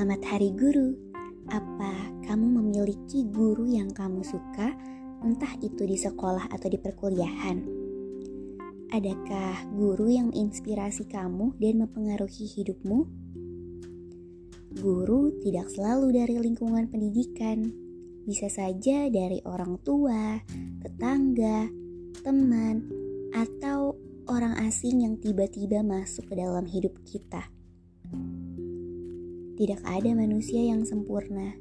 Selamat Hari Guru. Apa kamu memiliki guru yang kamu suka, entah itu di sekolah atau di perkuliahan? Adakah guru yang menginspirasi kamu dan mempengaruhi hidupmu? Guru tidak selalu dari lingkungan pendidikan, bisa saja dari orang tua, tetangga, teman, atau orang asing yang tiba-tiba masuk ke dalam hidup kita. Tidak ada manusia yang sempurna,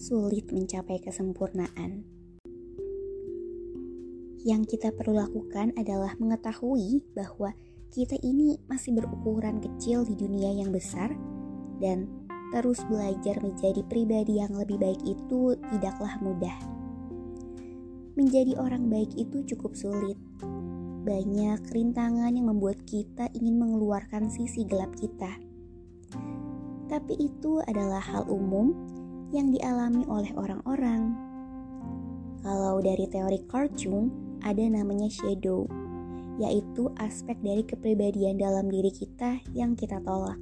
sulit mencapai kesempurnaan. Yang kita perlu lakukan adalah mengetahui bahwa kita ini masih berukuran kecil di dunia yang besar, dan terus belajar menjadi pribadi yang lebih baik itu tidaklah mudah. Menjadi orang baik itu cukup sulit. Banyak rintangan yang membuat kita ingin mengeluarkan sisi gelap kita tapi itu adalah hal umum yang dialami oleh orang-orang. Kalau dari teori Carl Jung, ada namanya shadow, yaitu aspek dari kepribadian dalam diri kita yang kita tolak.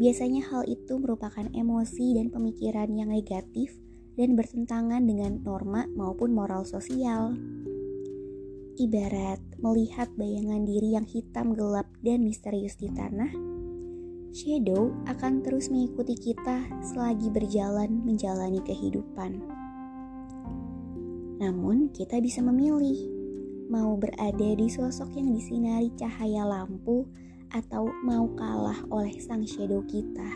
Biasanya hal itu merupakan emosi dan pemikiran yang negatif dan bertentangan dengan norma maupun moral sosial. Ibarat melihat bayangan diri yang hitam gelap dan misterius di tanah, shadow akan terus mengikuti kita selagi berjalan menjalani kehidupan. Namun, kita bisa memilih mau berada di sosok yang disinari cahaya lampu atau mau kalah oleh sang shadow kita.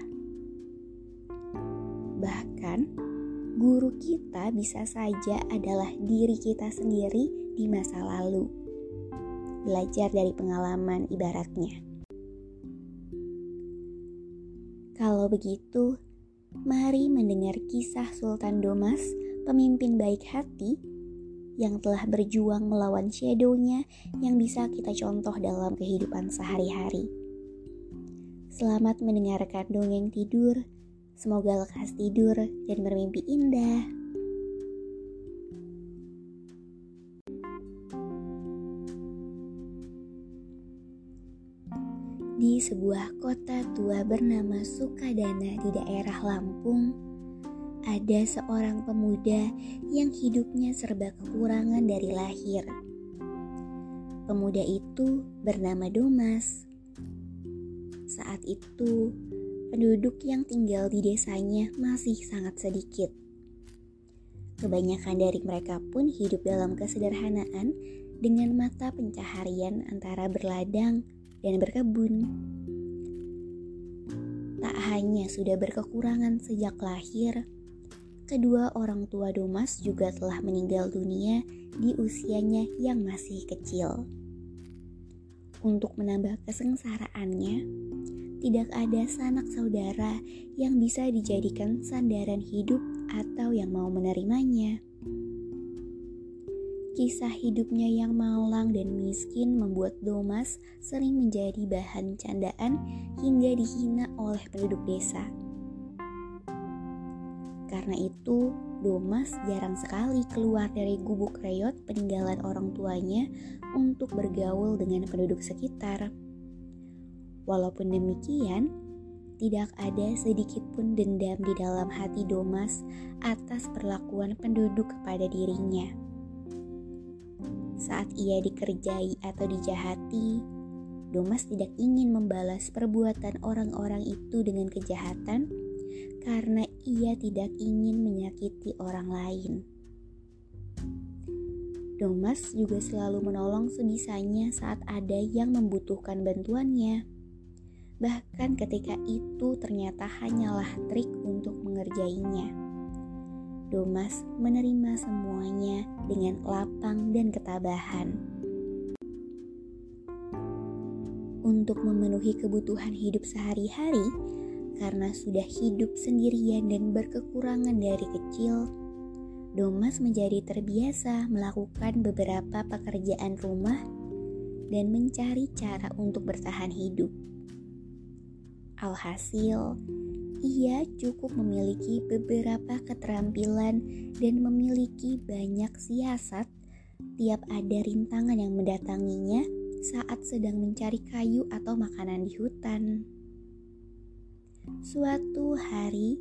Bahkan, guru kita bisa saja adalah diri kita sendiri di masa lalu. Belajar dari pengalaman ibaratnya. Kalau begitu, mari mendengar kisah Sultan Domas, pemimpin baik hati yang telah berjuang melawan shadownya yang bisa kita contoh dalam kehidupan sehari-hari. Selamat mendengarkan dongeng tidur. Semoga lekas tidur dan bermimpi indah. Sebuah kota tua bernama Sukadana di daerah Lampung, ada seorang pemuda yang hidupnya serba kekurangan dari lahir. Pemuda itu bernama Domas. Saat itu, penduduk yang tinggal di desanya masih sangat sedikit. Kebanyakan dari mereka pun hidup dalam kesederhanaan dengan mata pencaharian antara berladang dan berkebun. Tak hanya sudah berkekurangan sejak lahir, kedua orang tua Domas juga telah meninggal dunia di usianya yang masih kecil. Untuk menambah kesengsaraannya, tidak ada sanak saudara yang bisa dijadikan sandaran hidup atau yang mau menerimanya. Kisah hidupnya yang malang dan miskin membuat Domas sering menjadi bahan candaan hingga dihina oleh penduduk desa. Karena itu, Domas jarang sekali keluar dari gubuk reyot peninggalan orang tuanya untuk bergaul dengan penduduk sekitar. Walaupun demikian, tidak ada sedikit pun dendam di dalam hati Domas atas perlakuan penduduk kepada dirinya. Saat ia dikerjai atau dijahati, Domas tidak ingin membalas perbuatan orang-orang itu dengan kejahatan karena ia tidak ingin menyakiti orang lain. Domas juga selalu menolong sebisanya saat ada yang membutuhkan bantuannya bahkan ketika itu ternyata hanyalah trik untuk mengerjainya. Domas menerima semuanya dengan lapang dan ketabahan. Untuk memenuhi kebutuhan hidup sehari-hari, karena sudah hidup sendirian dan berkekurangan dari kecil, Domas menjadi terbiasa melakukan beberapa pekerjaan rumah dan mencari cara untuk bertahan hidup. Alhasil, ia cukup memiliki beberapa keterampilan dan memiliki banyak siasat tiap ada rintangan yang mendatanginya saat sedang mencari kayu atau makanan di hutan. Suatu hari,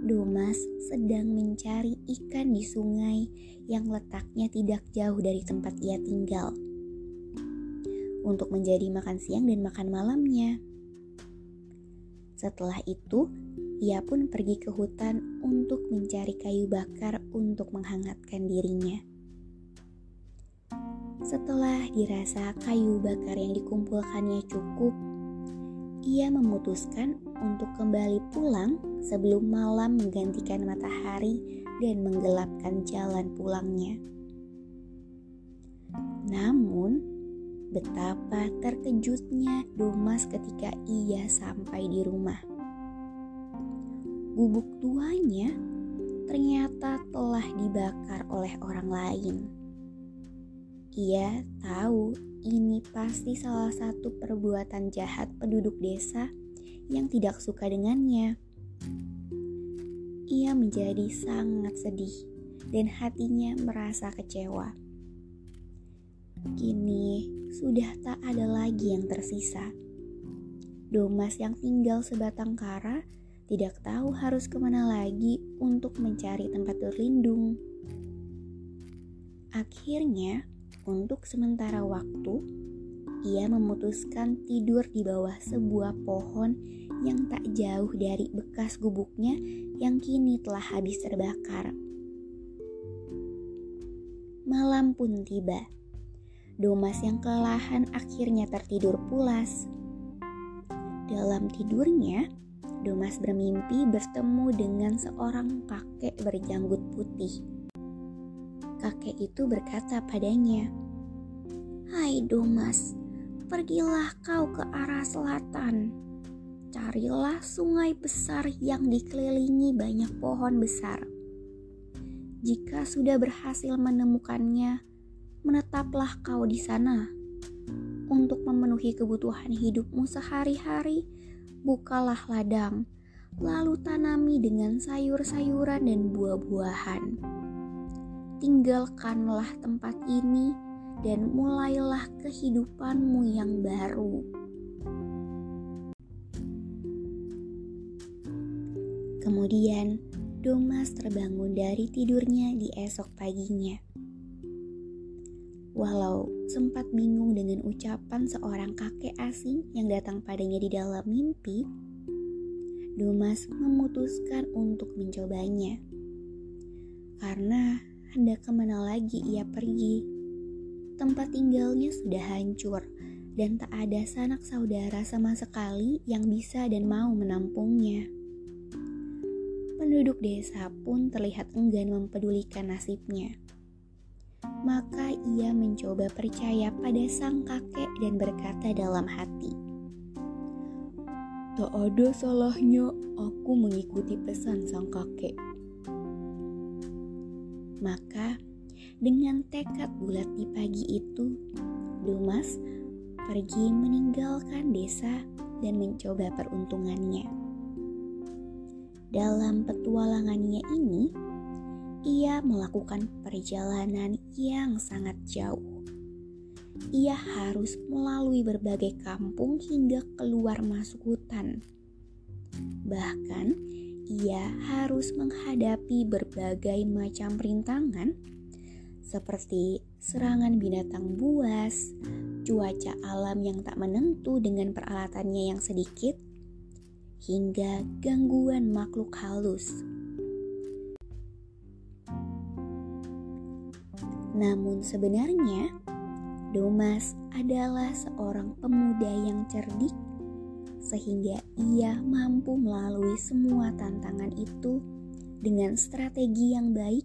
Domas sedang mencari ikan di sungai yang letaknya tidak jauh dari tempat ia tinggal untuk menjadi makan siang dan makan malamnya. Setelah itu, ia pun pergi ke hutan untuk mencari kayu bakar untuk menghangatkan dirinya. Setelah dirasa kayu bakar yang dikumpulkannya cukup, ia memutuskan untuk kembali pulang sebelum malam menggantikan matahari dan menggelapkan jalan pulangnya. Namun, Betapa terkejutnya Domas ketika ia sampai di rumah. Bubuk tuanya ternyata telah dibakar oleh orang lain. Ia tahu ini pasti salah satu perbuatan jahat penduduk desa yang tidak suka dengannya. Ia menjadi sangat sedih dan hatinya merasa kecewa. Kini sudah tak ada lagi yang tersisa. Domas yang tinggal sebatang kara tidak tahu harus ke mana lagi untuk mencari tempat berlindung. Akhirnya, untuk sementara waktu, ia memutuskan tidur di bawah sebuah pohon yang tak jauh dari bekas gubuknya yang kini telah habis terbakar. Malam pun tiba Domas yang kelelahan akhirnya tertidur pulas. Dalam tidurnya, Domas bermimpi bertemu dengan seorang kakek berjanggut putih. Kakek itu berkata padanya, "Hai Domas, pergilah kau ke arah selatan. Carilah sungai besar yang dikelilingi banyak pohon besar. Jika sudah berhasil menemukannya, menetaplah kau di sana. Untuk memenuhi kebutuhan hidupmu sehari-hari, bukalah ladang, lalu tanami dengan sayur-sayuran dan buah-buahan. Tinggalkanlah tempat ini dan mulailah kehidupanmu yang baru. Kemudian, Domas terbangun dari tidurnya di esok paginya. Walau sempat bingung dengan ucapan seorang kakek asing yang datang padanya di dalam mimpi, Domas memutuskan untuk mencobanya. Karena hendak ke mana lagi ia pergi. Tempat tinggalnya sudah hancur dan tak ada sanak saudara sama sekali yang bisa dan mau menampungnya. Penduduk desa pun terlihat enggan mempedulikan nasibnya maka ia mencoba percaya pada sang kakek dan berkata dalam hati, "Tak ada salahnya aku mengikuti pesan sang kakek." Maka, dengan tekad bulat di pagi itu, Dumas pergi meninggalkan desa dan mencoba peruntungannya. Dalam petualangannya ini, ia melakukan perjalanan yang sangat jauh. Ia harus melalui berbagai kampung hingga keluar masuk hutan. Bahkan, ia harus menghadapi berbagai macam rintangan seperti serangan binatang buas, cuaca alam yang tak menentu dengan peralatannya yang sedikit, hingga gangguan makhluk halus. Namun sebenarnya, Domas adalah seorang pemuda yang cerdik sehingga ia mampu melalui semua tantangan itu dengan strategi yang baik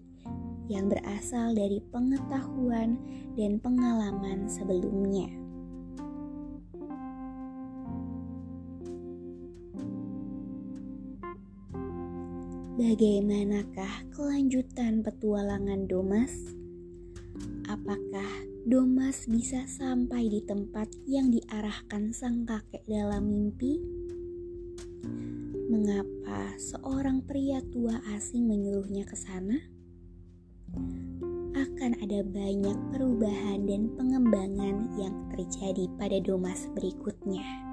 yang berasal dari pengetahuan dan pengalaman sebelumnya. Bagaimanakah kelanjutan petualangan Domas? Apakah Domas bisa sampai di tempat yang diarahkan sang kakek dalam mimpi? Mengapa seorang pria tua asing menyuruhnya ke sana? Akan ada banyak perubahan dan pengembangan yang terjadi pada Domas berikutnya.